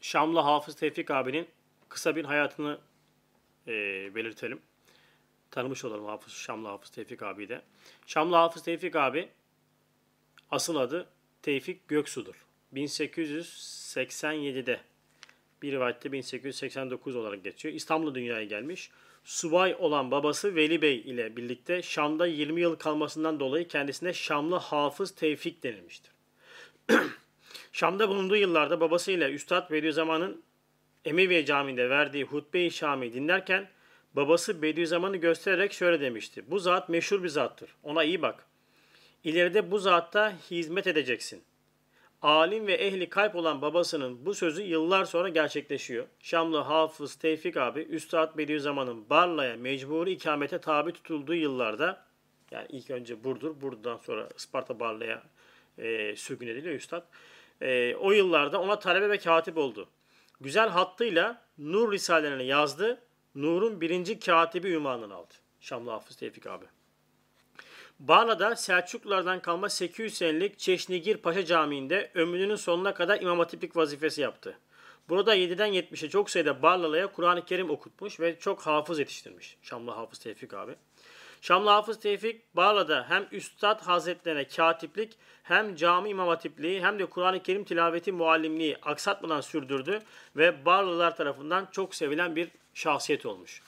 Şamlı Hafız Tevfik abinin kısa bir hayatını e, belirtelim. Tanımış olalım Hafız, Şamlı Hafız Tevfik abi de. Şamlı Hafız Tevfik abi asıl adı Tevfik Göksu'dur. 1887'de bir rivayette 1889 olarak geçiyor. İstanbul'da dünyaya gelmiş. Subay olan babası Veli Bey ile birlikte Şam'da 20 yıl kalmasından dolayı kendisine Şamlı Hafız Tevfik denilmiştir. Şam'da bulunduğu yıllarda babasıyla Üstad Bediüzzaman'ın Emeviye Camii'nde verdiği hutbe-i Şami dinlerken babası Bediüzzaman'ı göstererek şöyle demişti. Bu zat meşhur bir zattır. Ona iyi bak. İleride bu zatta hizmet edeceksin. Alim ve ehli kalp olan babasının bu sözü yıllar sonra gerçekleşiyor. Şamlı Hafız Tevfik abi Üstad Bediüzzaman'ın Barla'ya mecburi ikamete tabi tutulduğu yıllarda yani ilk önce Burdur, Burdur'dan sonra Isparta Barla'ya e, sürgün ediliyor Üstad. E, o yıllarda ona talebe ve katip oldu. Güzel hattıyla Nur Risalelerini yazdı. Nur'un birinci katibi ünvanını aldı. Şamlı Hafız Tevfik abi. Barla'da Selçuklulardan kalma 800 senelik Çeşnigir Paşa Camii'nde ömrünün sonuna kadar imam hatiplik vazifesi yaptı. Burada 7'den 70'e çok sayıda Barlalı'ya Kur'an-ı Kerim okutmuş ve çok hafız yetiştirmiş. Şamlı Hafız Tevfik abi. Şamlı Hafız Tevfik Barla'da hem Üstad Hazretlerine katiplik hem cami imam hatipliği hem de Kur'an-ı Kerim tilaveti muallimliği aksatmadan sürdürdü ve Barlılar tarafından çok sevilen bir şahsiyet olmuş.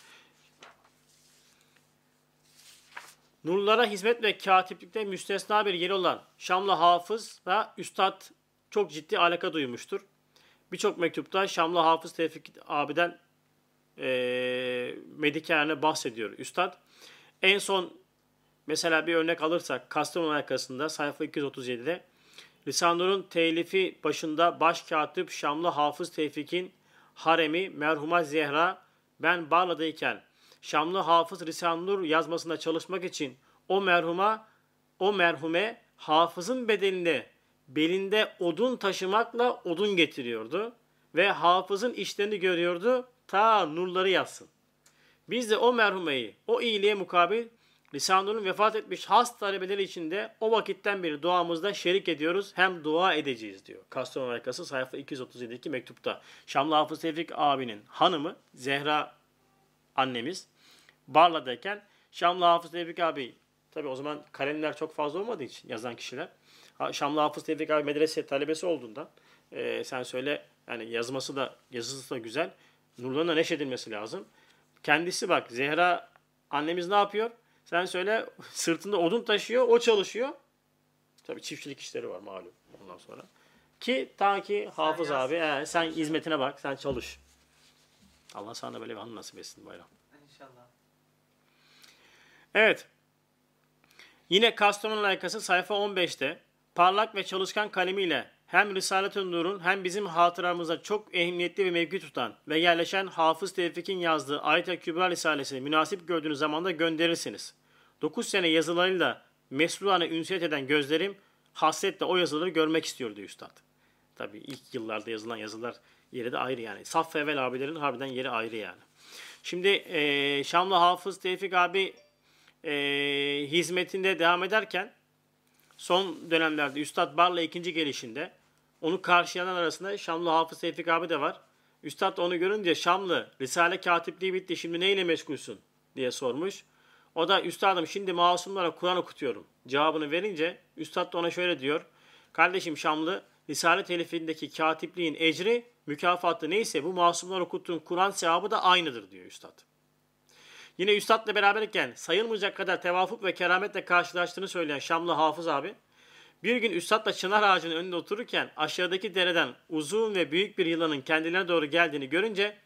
Nurlara hizmet ve katiplikte müstesna bir yeri olan Şamlı Hafız ve Üstad çok ciddi alaka duymuştur. Birçok mektupta Şamlı Hafız Tevfik abiden e, medikârine bahsediyor Üstad. En son mesela bir örnek alırsak Kastamonu arkasında sayfa 237'de Lisanur'un telifi başında baş katip Şamlı Hafız Tevfik'in haremi merhuma Zehra ben Barla'dayken Şamlı Hafız Risanur yazmasında çalışmak için o merhuma o merhume hafızın bedelinde belinde odun taşımakla odun getiriyordu ve hafızın işlerini görüyordu ta nurları yazsın. Biz de o merhumeyi o iyiliğe mukabil Lisanur'un vefat etmiş has talebeleri içinde o vakitten beri duamızda şerik ediyoruz. Hem dua edeceğiz diyor. Kastamonu Arkası sayfa 237'deki mektupta. Şamlı Hafız Tevfik abinin hanımı Zehra annemiz Barla'dayken Şamlı Hafız Tevfik abi tabi o zaman kalemler çok fazla olmadığı için yazan kişiler Şamlı Hafız Tevfik abi medrese talebesi olduğundan e, sen söyle yani yazması da yazısı da güzel. Nurlarına neşedilmesi lazım. Kendisi bak Zehra annemiz ne yapıyor? Sen söyle sırtında odun taşıyor, o çalışıyor. Tabii çiftçilik işleri var malum ondan sonra. Ki ta ki Hafız sen abi he, sen hizmetine bak, sen çalış. Allah sana böyle bir hanım nasip etsin bayram. İnşallah. Evet. Yine Kastamonu layıkası sayfa 15'te parlak ve çalışkan kalemiyle hem Risalet- i Nur'un hem bizim hatıramıza çok ehemmiyetli ve mevki tutan ve yerleşen Hafız Tevfik'in yazdığı Ayet-i Kübra Risalesini münasip gördüğünüz zamanda gönderirsiniz. 9 sene yazılarıyla mesruhane ünsiyet eden gözlerim hasretle o yazıları görmek istiyordu Üstad. Tabi ilk yıllarda yazılan yazılar yeri de ayrı yani. Saf Evvel abilerin harbiden yeri ayrı yani. Şimdi e, Şamlı Hafız Tevfik abi e, hizmetinde devam ederken son dönemlerde Üstad Barla ikinci gelişinde onu karşılayan arasında Şamlı Hafız Tevfik abi de var. Üstad onu görünce Şamlı Risale katipliği bitti şimdi neyle meşgulsün diye sormuş. O da üstadım şimdi masumlara Kur'an okutuyorum. Cevabını verince üstad da ona şöyle diyor. Kardeşim Şamlı Risale telifindeki katipliğin ecri mükafatı neyse bu masumlar okuttuğun Kur'an sevabı da aynıdır diyor üstad. Yine üstadla beraberken sayılmayacak kadar tevafuk ve kerametle karşılaştığını söyleyen Şamlı Hafız abi bir gün üstadla çınar ağacının önünde otururken aşağıdaki dereden uzun ve büyük bir yılanın kendilerine doğru geldiğini görünce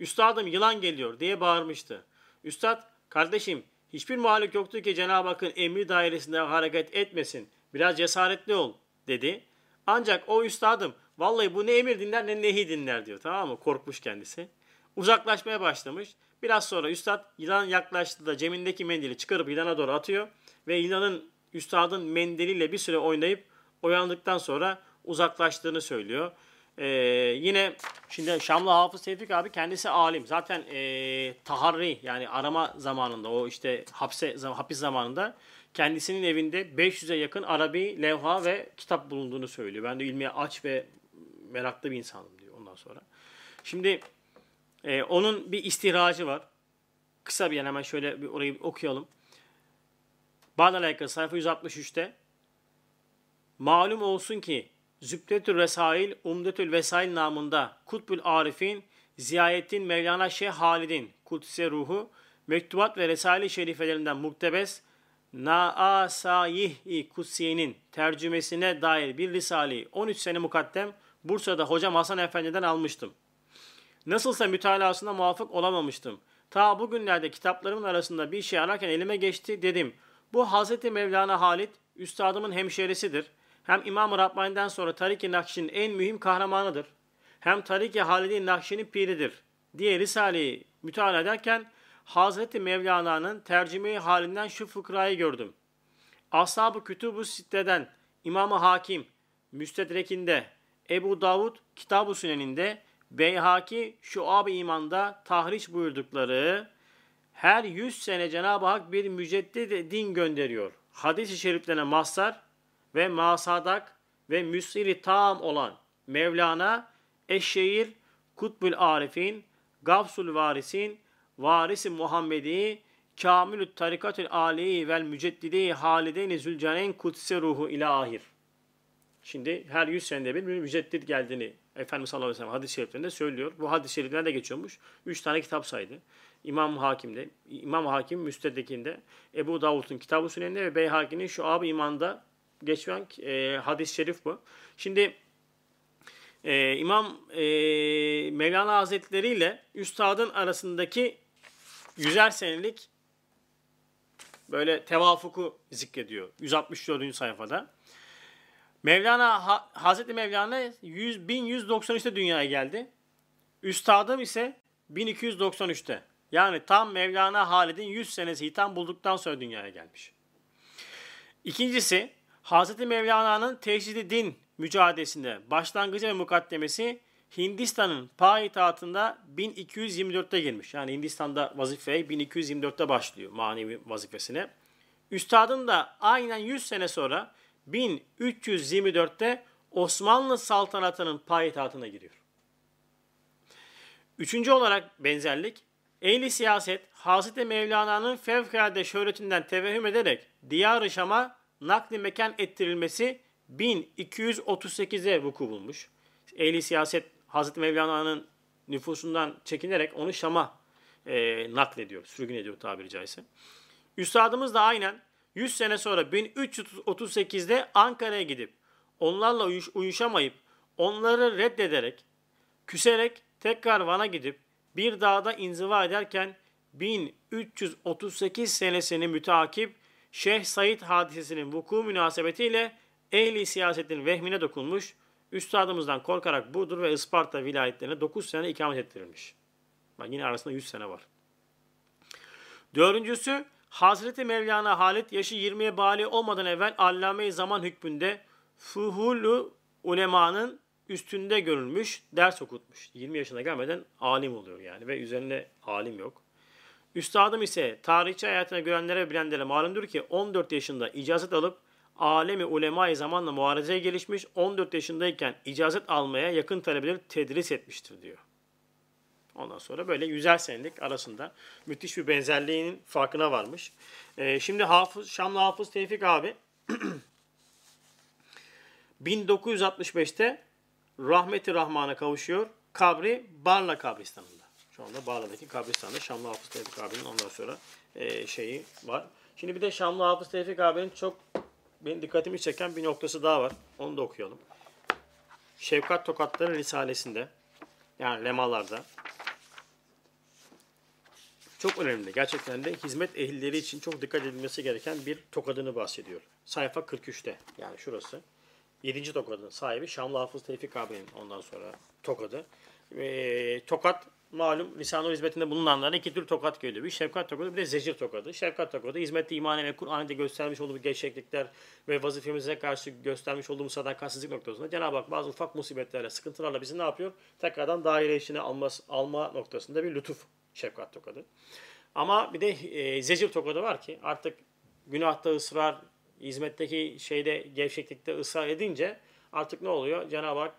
üstadım yılan geliyor diye bağırmıştı. Üstad kardeşim hiçbir muhalif yoktu ki Cenab-ı Hakk'ın emri dairesinde hareket etmesin. Biraz cesaretli ol dedi. Ancak o üstadım vallahi bu ne emir dinler ne nehi dinler diyor tamam mı? Korkmuş kendisi. Uzaklaşmaya başlamış. Biraz sonra üstad yılan yaklaştı da cemindeki mendili çıkarıp yılana doğru atıyor. Ve yılanın üstadın mendiliyle bir süre oynayıp oyandıktan sonra uzaklaştığını söylüyor. Ee, yine şimdi Şamlı Hafız Tevfik abi kendisi alim. Zaten e, taharri yani arama zamanında o işte hapse hapis zamanında kendisinin evinde 500'e yakın Arabi levha ve kitap bulunduğunu söylüyor. Ben de ilmiye aç ve meraklı bir insanım diyor ondan sonra. Şimdi e, onun bir istihracı var. Kısa bir yani hemen şöyle bir orayı okuyalım. Bana alakalı sayfa 163'te Malum olsun ki Zübdetül Resail, Umdetül Vesail namında Kutbül Arif'in, Ziyayettin Mevlana Şeyh Halid'in Kudüs'e ruhu, mektubat ve Resail-i Şerifelerinden muktebes, Naasayih-i Kutsiye'nin tercümesine dair bir risaleyi 13 sene mukaddem Bursa'da hocam Hasan Efendi'den almıştım. Nasılsa mütalasına muvaffak olamamıştım. Ta bugünlerde kitaplarımın arasında bir şey ararken elime geçti dedim. Bu Hazreti Mevlana Halit, üstadımın hemşerisidir. Hem İmam-ı Rabbani'den sonra Tarik-i Nakşi'nin en mühim kahramanıdır. Hem Tarik-i Nakşi'nin piridir diye Risale'yi müteala ederken Hazreti Mevlana'nın tercümeyi halinden şu fıkrayı gördüm. Ashab-ı Kütüb-ü Sitte'den İmam-ı Hakim, Müstedrek'inde, Ebu Davud, Kitab-ı Sünen'inde, Beyhaki, Şuab-ı İman'da tahriş buyurdukları her yüz sene Cenab-ı Hak bir müceddid din gönderiyor. Hadis-i şeriflerine mazhar ve masadak ve müsiri tam olan Mevlana, Eşşehir, Kutbül Arifin, Gavsul Varisin, Varisi Muhammedi, Kamilü Tarikatül Aliyi vel Müceddidi Halideyni Zülcaneyn Kutsi Ruhu ilahir. Şimdi her yüz senede bir, bir müceddit geldiğini Efendimiz sallallahu aleyhi ve sellem hadis-i şeriflerinde söylüyor. Bu hadis-i şeriflerde geçiyormuş. Üç tane kitap saydı. İmam Hakim'de, İmam Hakim Müstedek'inde, Ebu Davud'un Kitab-ı Sünen'de ve Beyhaki'nin şu ab imanda geçen e, hadis-i şerif bu. Şimdi e, İmam e, Mevlana Hazretleri ile Üstad'ın arasındaki yüzer senelik böyle tevafuku zikrediyor. 164. sayfada. Mevlana ha, Hazreti Mevlana 100 1193'te dünyaya geldi. Üstadım ise 1293'te. Yani tam Mevlana Halid'in 100 senesi hitam bulduktan sonra dünyaya gelmiş. İkincisi Hazreti Mevlana'nın teşhidi din mücadelesinde başlangıcı ve mukaddemesi Hindistan'ın payitahtında 1224'te girmiş. Yani Hindistan'da vazifeye 1224'te başlıyor manevi vazifesine. Üstadın da aynen 100 sene sonra 1324'te Osmanlı saltanatının payitahtına giriyor. Üçüncü olarak benzerlik, ehli siyaset Hazreti Mevlana'nın fevkalade şöhretinden tevehüm ederek Diyar-ı Şam'a nakli mekan ettirilmesi 1238'e vuku bulmuş. Ehli siyaset Hazreti Mevlana'nın nüfusundan çekinerek onu Şam'a e, naklediyor, sürgün ediyor tabiri caizse. Üstadımız da aynen 100 sene sonra 1338'de Ankara'ya gidip onlarla uyuş, uyuşamayıp onları reddederek, küserek tekrar Van'a gidip bir dağda inziva ederken 1338 senesini müteakip Şeyh Said hadisesinin vuku münasebetiyle ehli siyasetin vehmine dokunmuş, üstadımızdan korkarak Burdur ve Isparta vilayetlerine 9 sene ikamet ettirilmiş. Bak yine arasında 100 sene var. Dördüncüsü Hazreti Mevlana Halit yaşı 20'ye bali olmadan evvel allame zaman hükmünde fuhulu ulemanın üstünde görülmüş, ders okutmuş. 20 yaşına gelmeden alim oluyor yani ve üzerinde alim yok. Üstadım ise tarihçi hayatına görenlere ve bilenlere malumdur ki 14 yaşında icazet alıp alemi ulemayı zamanla muhareceye gelişmiş 14 yaşındayken icazet almaya yakın talebeleri tedris etmiştir diyor. Ondan sonra böyle yüzer senelik arasında müthiş bir benzerliğinin farkına varmış. Ee, şimdi Hafız, Şamlı Hafız Tevfik abi 1965'te rahmeti rahmana kavuşuyor. Kabri Barla kabristanında. Şu anda Barla'daki kabristanda Şamlı Hafız Tevfik abinin ondan sonra e, şeyi var. Şimdi bir de Şamlı Hafız Tevfik abinin çok benim dikkatimi çeken bir noktası daha var. Onu da okuyalım. Şefkat Tokatları Risalesi'nde yani lemalarda çok önemli. Gerçekten de hizmet ehilleri için çok dikkat edilmesi gereken bir tokadını bahsediyor. Sayfa 43'te yani şurası. 7. tokadın sahibi Şamlı Hafız Tevfik abinin ondan sonra tokadı. E, tokat malum lisan hizmetinde bulunanlara iki tür tokat geliyor. Bir şefkat tokadı bir de zecir tokadı. Şefkat tokadı hizmette imanen ve Kur'an'da göstermiş olduğu gevşeklikler ve vazifemize karşı göstermiş olduğumuz sadakatsizlik noktasında Cenab-ı Hak bazı ufak musibetlerle, sıkıntılarla bizi ne yapıyor? Tekrardan daire içine alma, alma noktasında bir lütuf şefkat tokadı. Ama bir de e, zecir tokadı var ki artık günahta ısrar, hizmetteki şeyde gevşeklikte ısrar edince artık ne oluyor? Cenab-ı Hak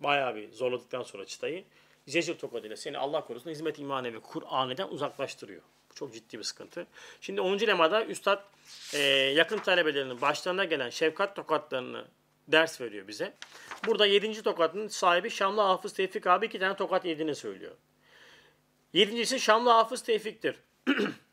bayağı bir zorladıktan sonra çıtayı zecir tokadıyla seni Allah korusun hizmet imanevi Kur'an'dan uzaklaştırıyor. Bu çok ciddi bir sıkıntı. Şimdi 10. lemada Üstad e, yakın talebelerinin başlarına gelen şefkat tokatlarını ders veriyor bize. Burada 7. tokatın sahibi Şamlı Hafız Tevfik abi iki tane tokat yediğini söylüyor. Yedincisi Şamlı Hafız Tevfik'tir.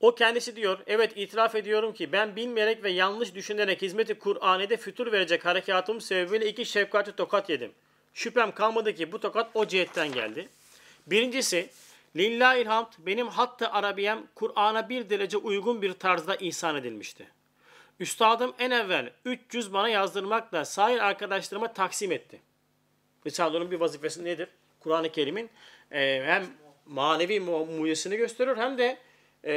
O kendisi diyor, evet itiraf ediyorum ki ben bilmeyerek ve yanlış düşünerek hizmeti Kur'an'ede fütur verecek harekatım sebebiyle iki şefkatli tokat yedim. Şüphem kalmadı ki bu tokat o cihetten geldi. Birincisi, Lillahil hamd benim hatta arabiyem Kur'an'a bir derece uygun bir tarzda ihsan edilmişti. Üstadım en evvel 300 bana yazdırmakla sair arkadaşlarıma taksim etti. Risale'nin bir vazifesi nedir? Kur'an-ı Kerim'in e, hem manevi mucizesini gösteriyor hem de e,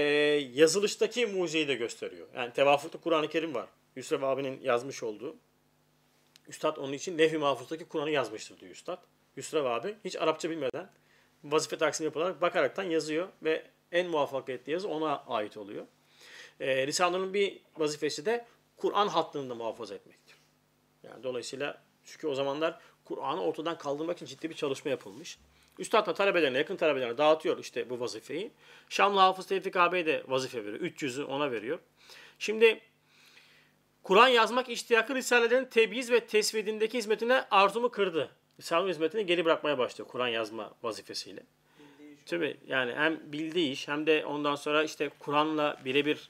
yazılıştaki mucizeyi de gösteriyor. Yani tevafukta Kur'an-ı Kerim var. Yusuf abinin yazmış olduğu. Üstad onun için Levh-i Mahfuz'daki Kur'an'ı yazmıştır diyor Üstad. Yusuf abi hiç Arapça bilmeden vazife taksimi yapılarak bakaraktan yazıyor ve en muvaffakiyetli yazı ona ait oluyor. E, Risale'nin bir vazifesi de Kur'an hattını da muhafaza etmektir. Yani dolayısıyla çünkü o zamanlar Kur'an'ı ortadan kaldırmak için ciddi bir çalışma yapılmış. Üstad da talebelerine, yakın talebelerine dağıtıyor işte bu vazifeyi. Şamlı Hafız Tevfik abiye de vazife veriyor. 300'ü ona veriyor. Şimdi Kur'an yazmak iştiyakı Risalelerin tebyiz ve tesvidindeki hizmetine arzumu kırdı. Risale hizmetini geri bırakmaya başlıyor Kur'an yazma vazifesiyle. Tabii yani hem bildiği iş hem de ondan sonra işte Kur'an'la birebir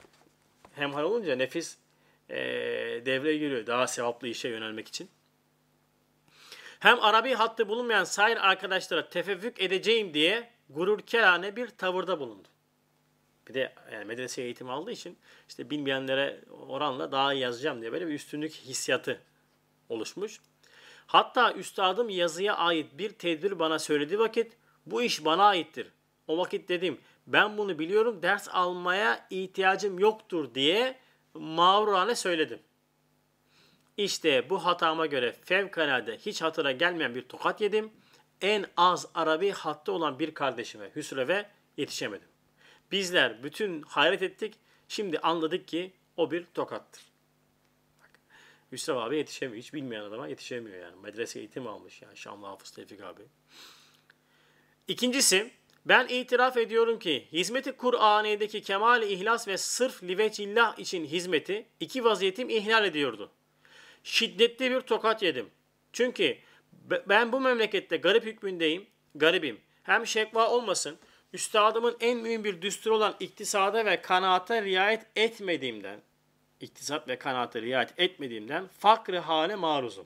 hemhal olunca nefis e, devreye giriyor daha sevaplı işe yönelmek için. Hem Arabi hattı bulunmayan sair arkadaşlara tefevvük edeceğim diye gururkerane bir tavırda bulundu. Bir de yani medrese eğitimi aldığı için işte bilmeyenlere oranla daha iyi yazacağım diye böyle bir üstünlük hissiyatı oluşmuş. Hatta üstadım yazıya ait bir tedbir bana söylediği vakit bu iş bana aittir. O vakit dedim ben bunu biliyorum ders almaya ihtiyacım yoktur diye mağrurane söyledim. İşte bu hatama göre fevkalade hiç hatıra gelmeyen bir tokat yedim. En az Arabi hattı olan bir kardeşime Hüsrev'e yetişemedim. Bizler bütün hayret ettik. Şimdi anladık ki o bir tokattır. Bak, Hüsrev abi yetişemiyor. Hiç bilmeyen adama yetişemiyor yani. Medrese eğitim almış yani Şamlı Hafız Tevfik abi. İkincisi ben itiraf ediyorum ki hizmeti Kur'an'daki kemal ihlas ve sırf liveçillah için hizmeti iki vaziyetim ihlal ediyordu şiddetli bir tokat yedim. Çünkü ben bu memlekette garip hükmündeyim, garibim. Hem şekva olmasın, üstadımın en mühim bir düsturu olan iktisada ve kanaata riayet etmediğimden, iktisat ve kanaata riayet etmediğimden fakr hale maruzum.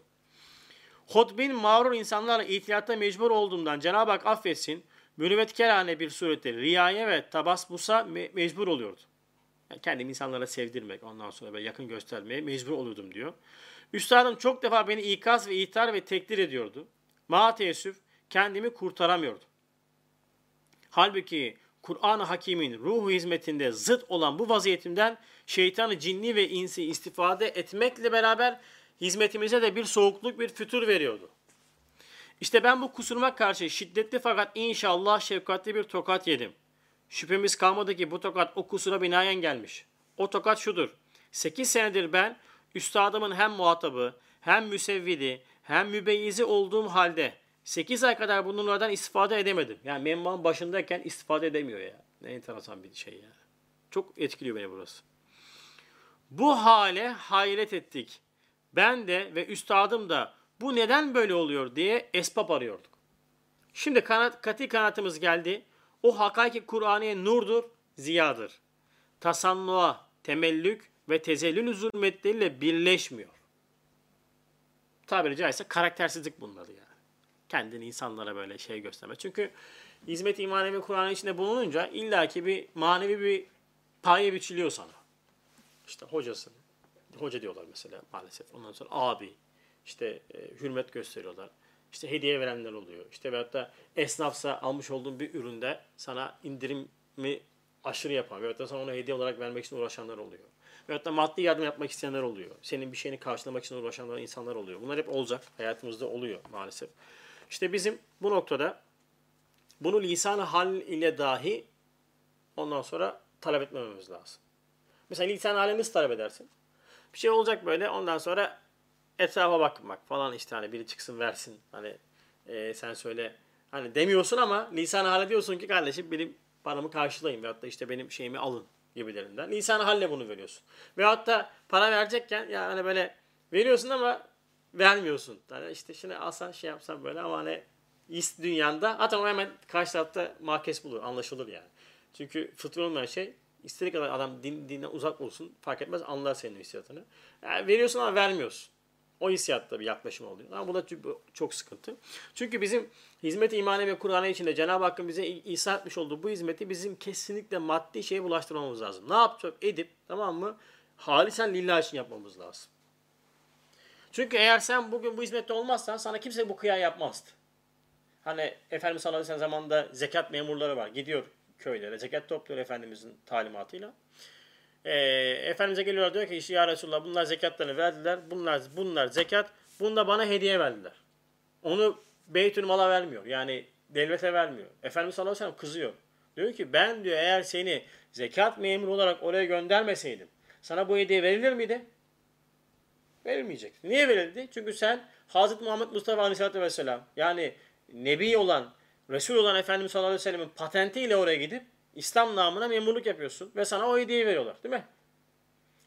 Hotbin mağrur insanlarla itiyatta mecbur olduğumdan Cenab-ı Hak affetsin, mürüvvetkerane bir surette riyaye ve tabasbusa me- mecbur oluyordu. Yani kendimi insanlara sevdirmek, ondan sonra böyle yakın göstermeye mecbur oluyordum diyor. Üstadım çok defa beni ikaz ve ihtar ve tekdir ediyordu. Ma teessüf kendimi kurtaramıyordu. Halbuki Kur'an-ı Hakim'in ruhu hizmetinde zıt olan bu vaziyetimden şeytanı cinni ve insi istifade etmekle beraber hizmetimize de bir soğukluk, bir fütur veriyordu. İşte ben bu kusuruma karşı şiddetli fakat inşallah şefkatli bir tokat yedim. Şüphemiz kalmadı ki bu tokat o kusura binaen gelmiş. O tokat şudur. 8 senedir ben üstadımın hem muhatabı, hem müsevvidi, hem mübeyyizi olduğum halde 8 ay kadar bunlardan istifade edemedim. Yani menbaın başındayken istifade edemiyor ya. Ne enteresan bir şey ya. Çok etkiliyor beni burası. Bu hale hayret ettik. Ben de ve üstadım da bu neden böyle oluyor diye esbab arıyorduk. Şimdi kanat, kati kanatımız geldi. O hakiki Kur'an'e nurdur, ziyadır. Tasannuğa, temellük ve tezellül zulmetleriyle birleşmiyor. Tabiri caizse karaktersizlik bunları yani. Kendini insanlara böyle şey gösterme. Çünkü hizmet imanevi Kur'an'ın içinde bulununca illaki bir manevi bir paye biçiliyor sana. İşte hocasın. Hoca diyorlar mesela maalesef. Ondan sonra abi. işte e, hürmet gösteriyorlar. İşte hediye verenler oluyor. İşte veyahut da esnafsa almış olduğun bir üründe sana indirimi aşırı yapan veyahut da sana onu hediye olarak vermek için uğraşanlar oluyor. Veyahut da maddi yardım yapmak isteyenler oluyor. Senin bir şeyini karşılamak için uğraşanlar insanlar oluyor. Bunlar hep olacak. Hayatımızda oluyor maalesef. İşte bizim bu noktada bunu lisan hal ile dahi ondan sonra talep etmememiz lazım. Mesela lisan halini talep edersin? Bir şey olacak böyle ondan sonra etrafa bakmak falan işte hani biri çıksın versin hani e, sen söyle hani demiyorsun ama lisan hale diyorsun ki kardeşim benim paramı karşılayın veyahut da işte benim şeyimi alın gibilerinden. Lisan halle bunu veriyorsun. Veyahut da para verecekken ya hani böyle veriyorsun ama vermiyorsun. Yani işte şimdi alsan şey yapsan böyle ama hani ist dünyanda hatta o hemen karşı tarafta mahkes bulur, anlaşılır yani. Çünkü fıtri olmayan şey istediği kadar adam din, dinden uzak olsun fark etmez anlar senin hissiyatını. Yani veriyorsun ama vermiyorsun. O hissiyatta bir yaklaşım oluyor. Ama bu da çok sıkıntı. Çünkü bizim hizmet imani ve Kur'an'ı içinde Cenab-ı Hakk'ın bize ihsan etmiş olduğu bu hizmeti bizim kesinlikle maddi şeye bulaştırmamız lazım. Ne yapacak? Edip tamam mı? Halisen lillah için yapmamız lazım. Çünkü eğer sen bugün bu hizmette olmazsan sana kimse bu kıya yapmazdı. Hani Efendimiz sallallahu aleyhi ve zamanında zekat memurları var. Gidiyor köylere zekat topluyor Efendimizin talimatıyla. E, Efendimiz'e geliyorlar diyor ki işte ya Resulallah bunlar zekatlarını verdiler. Bunlar bunlar zekat. Bunu da bana hediye verdiler. Onu Beytül Mal'a vermiyor. Yani devlete vermiyor. Efendimiz sallallahu aleyhi ve sellem kızıyor. Diyor ki ben diyor eğer seni zekat memuru olarak oraya göndermeseydim sana bu hediye verilir miydi? Verilmeyecek. Niye verildi? Çünkü sen Hazreti Muhammed Mustafa Aleyhisselatü Vesselam yani Nebi olan, Resul olan Efendimiz sallallahu aleyhi ve sellemin patentiyle oraya gidip İslam namına memurluk yapıyorsun ve sana o hediyeyi veriyorlar değil mi?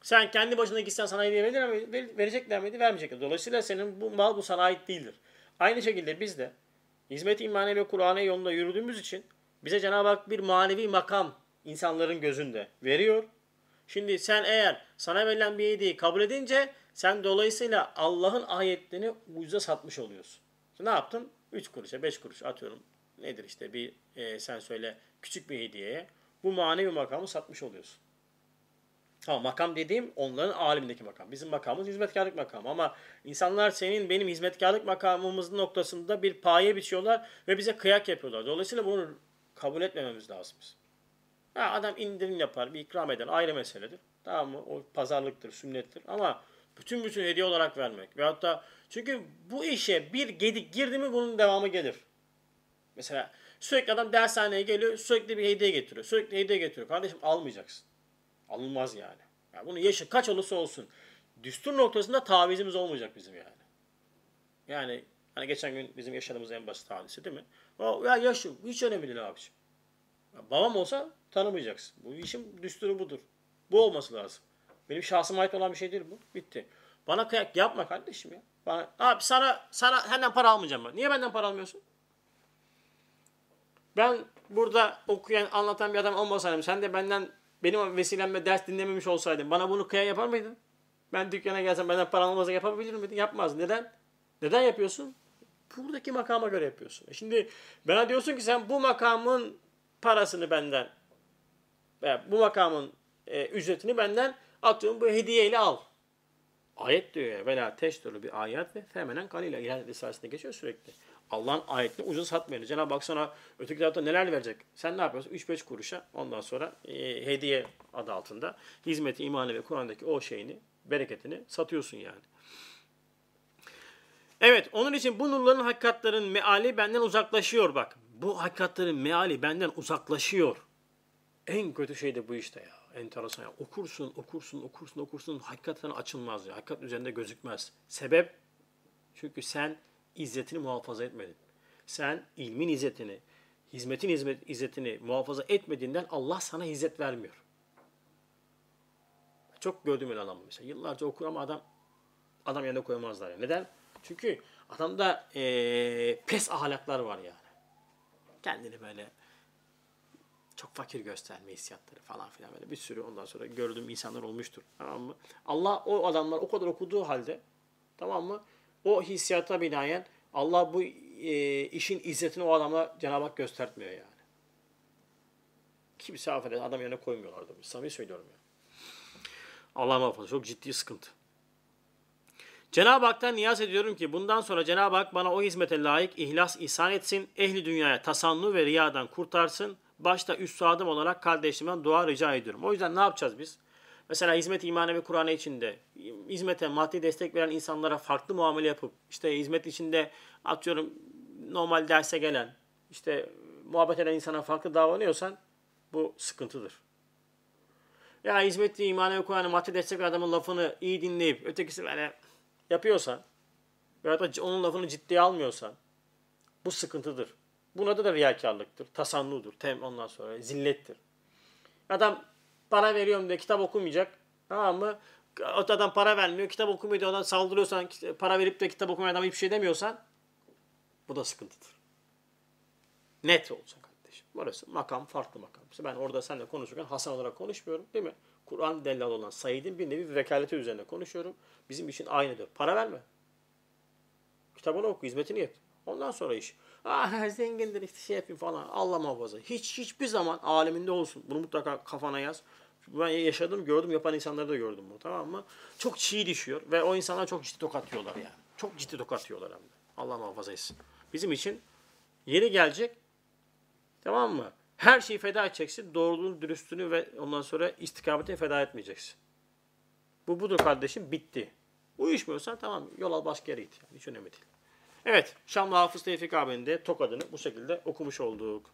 Sen kendi başına gitsen sana hediye verir mi? Verecekler miydi? Vermeyecekler. Dolayısıyla senin bu mal bu sana ait değildir. Aynı şekilde biz de hizmet imani ve Kur'an'a yolunda yürüdüğümüz için bize Cenab-ı Hak bir manevi makam insanların gözünde veriyor. Şimdi sen eğer sana verilen bir hediyeyi kabul edince sen dolayısıyla Allah'ın ayetlerini ucuza satmış oluyorsun. ne yaptın? 3 kuruşa 5 kuruş atıyorum. Nedir işte bir e, sen söyle küçük bir hediyeye bu manevi makamı satmış oluyorsun. Ha makam dediğim onların alimindeki makam. Bizim makamımız hizmetkarlık makamı ama insanlar senin benim hizmetkarlık makamımızın noktasında bir paye biçiyorlar ve bize kıyak yapıyorlar. Dolayısıyla bunu kabul etmememiz lazım. Ha, adam indirim yapar, bir ikram eder ayrı meseledir. Tamam mı? O pazarlıktır, sünnettir ama bütün bütün hediye olarak vermek veyahut da çünkü bu işe bir gedik girdi mi bunun devamı gelir. Mesela sürekli adam dershaneye geliyor, sürekli bir hediye getiriyor. Sürekli hediye getiriyor. Kardeşim almayacaksın. Alınmaz yani. yani bunu yaşı kaç olursa olsun. Düstur noktasında tavizimiz olmayacak bizim yani. Yani hani geçen gün bizim yaşadığımız en basit hadise değil mi? O, ya yaşı hiç önemli değil abiciğim. Ya babam olsa tanımayacaksın. Bu işin düsturu budur. Bu olması lazım. Benim şahsıma ait olan bir şey değil bu. Bitti. Bana kıyak yapma kardeşim ya. Bana, abi sana sana senden para almayacağım ben. Niye benden para almıyorsun? Ben burada okuyan, anlatan bir adam olmasaydım, sen de benden benim vesilemle ders dinlememiş olsaydın, bana bunu kıya yapar mıydın? Ben dükkana gelsem benden para almazsa yapabilir miydin? Yapmaz. Neden? Neden yapıyorsun? Buradaki makama göre yapıyorsun. E şimdi bana diyorsun ki sen bu makamın parasını benden, veya bu makamın e, ücretini benden atıyorum bu hediyeyle al. Ayet diyor ya. Vela teşturu bir ayet ve femenen kanıyla. İlahi Risalesi'nde geçiyor sürekli. Allah'ın ayetini ucuz satmayın. Cenab-ı Hak sana öteki tarafta neler verecek? Sen ne yapıyorsun? 3-5 kuruşa ondan sonra e, hediye adı altında hizmeti, imanı ve Kur'an'daki o şeyini, bereketini satıyorsun yani. Evet, onun için bu nurların hakikatlerin meali benden uzaklaşıyor bak. Bu hakikatlerin meali benden uzaklaşıyor. En kötü şey de bu işte ya enteresan. Yani okursun, okursun, okursun, okursun. Hakikaten açılmaz. Ya. Hakikat üzerinde gözükmez. Sebep? Çünkü sen izzetini muhafaza etmedin. Sen ilmin izzetini, hizmetin hizmet, izzetini muhafaza etmediğinden Allah sana izzet vermiyor. Çok gördüğüm öyle adam mesela. Yıllarca okur ama adam adam yerine koyamazlar. Yani. Neden? Çünkü adamda ee, pes ahlaklar var yani. Kendini böyle çok fakir gösterme hissiyatları falan filan böyle bir sürü ondan sonra gördüğüm insanlar olmuştur. Tamam mı? Allah o adamlar o kadar okuduğu halde tamam mı? O hissiyata binaen Allah bu e, işin izzetini o adama Cenab-ı Hak göstertmiyor yani. Kimse affeder adam yerine koymuyorlardı. Samimi söylüyorum ya. Allah muhafaza çok ciddi sıkıntı. Cenab-ı Hak'tan niyaz ediyorum ki bundan sonra Cenab-ı Hak bana o hizmete layık ihlas ihsan etsin, ehli dünyaya tasannu ve riyadan kurtarsın, başta üstadım olarak kardeşimden dua rica ediyorum. O yüzden ne yapacağız biz? Mesela hizmet imanı ve Kur'an'ı içinde hizmete maddi destek veren insanlara farklı muamele yapıp işte hizmet içinde atıyorum normal derse gelen işte muhabbet eden insana farklı davranıyorsan bu sıkıntıdır. Ya hizmet imanı ve Kur'an'ı maddi destek veren adamın lafını iyi dinleyip ötekisi böyle yapıyorsan veya da onun lafını ciddiye almıyorsan bu sıkıntıdır. Buna da da riyakarlıktır, tasannudur, tem ondan sonra zillettir. Adam para veriyorum diye kitap okumayacak. Tamam mı? O adam para vermiyor, kitap okumuyor diye ona saldırıyorsan, para verip de kitap okumayan adama hiçbir şey demiyorsan bu da sıkıntıdır. Net olsun kardeşim. Burası makam farklı makam. Ben orada seninle konuşurken Hasan olarak konuşmuyorum değil mi? Kur'an dellal olan Said'in bir nevi vekaleti üzerine konuşuyorum. Bizim için aynıdır. Para verme. Kitabını oku, hizmetini yap. Ondan sonra iş. Ah zengindir işte şey yapayım falan. Allah muhafaza. Hiç hiçbir zaman aleminde olsun. Bunu mutlaka kafana yaz. Ben yaşadım, gördüm, yapan insanları da gördüm bunu tamam mı? Çok çiğ düşüyor ve o insanlar çok ciddi tokat yiyorlar yani. Çok ciddi tokat yiyorlar hem de. Allah muhafaza etsin. Bizim için yeri gelecek tamam mı? Her şeyi feda edeceksin. Doğruluğunu, dürüstlüğünü ve ondan sonra istikametini feda etmeyeceksin. Bu budur kardeşim bitti. Uyuşmuyorsan tamam yol al başka yere git. Yani hiç önemli değil. Evet Şamlı Hafız Tevfik abinin de tokadını bu şekilde okumuş olduk.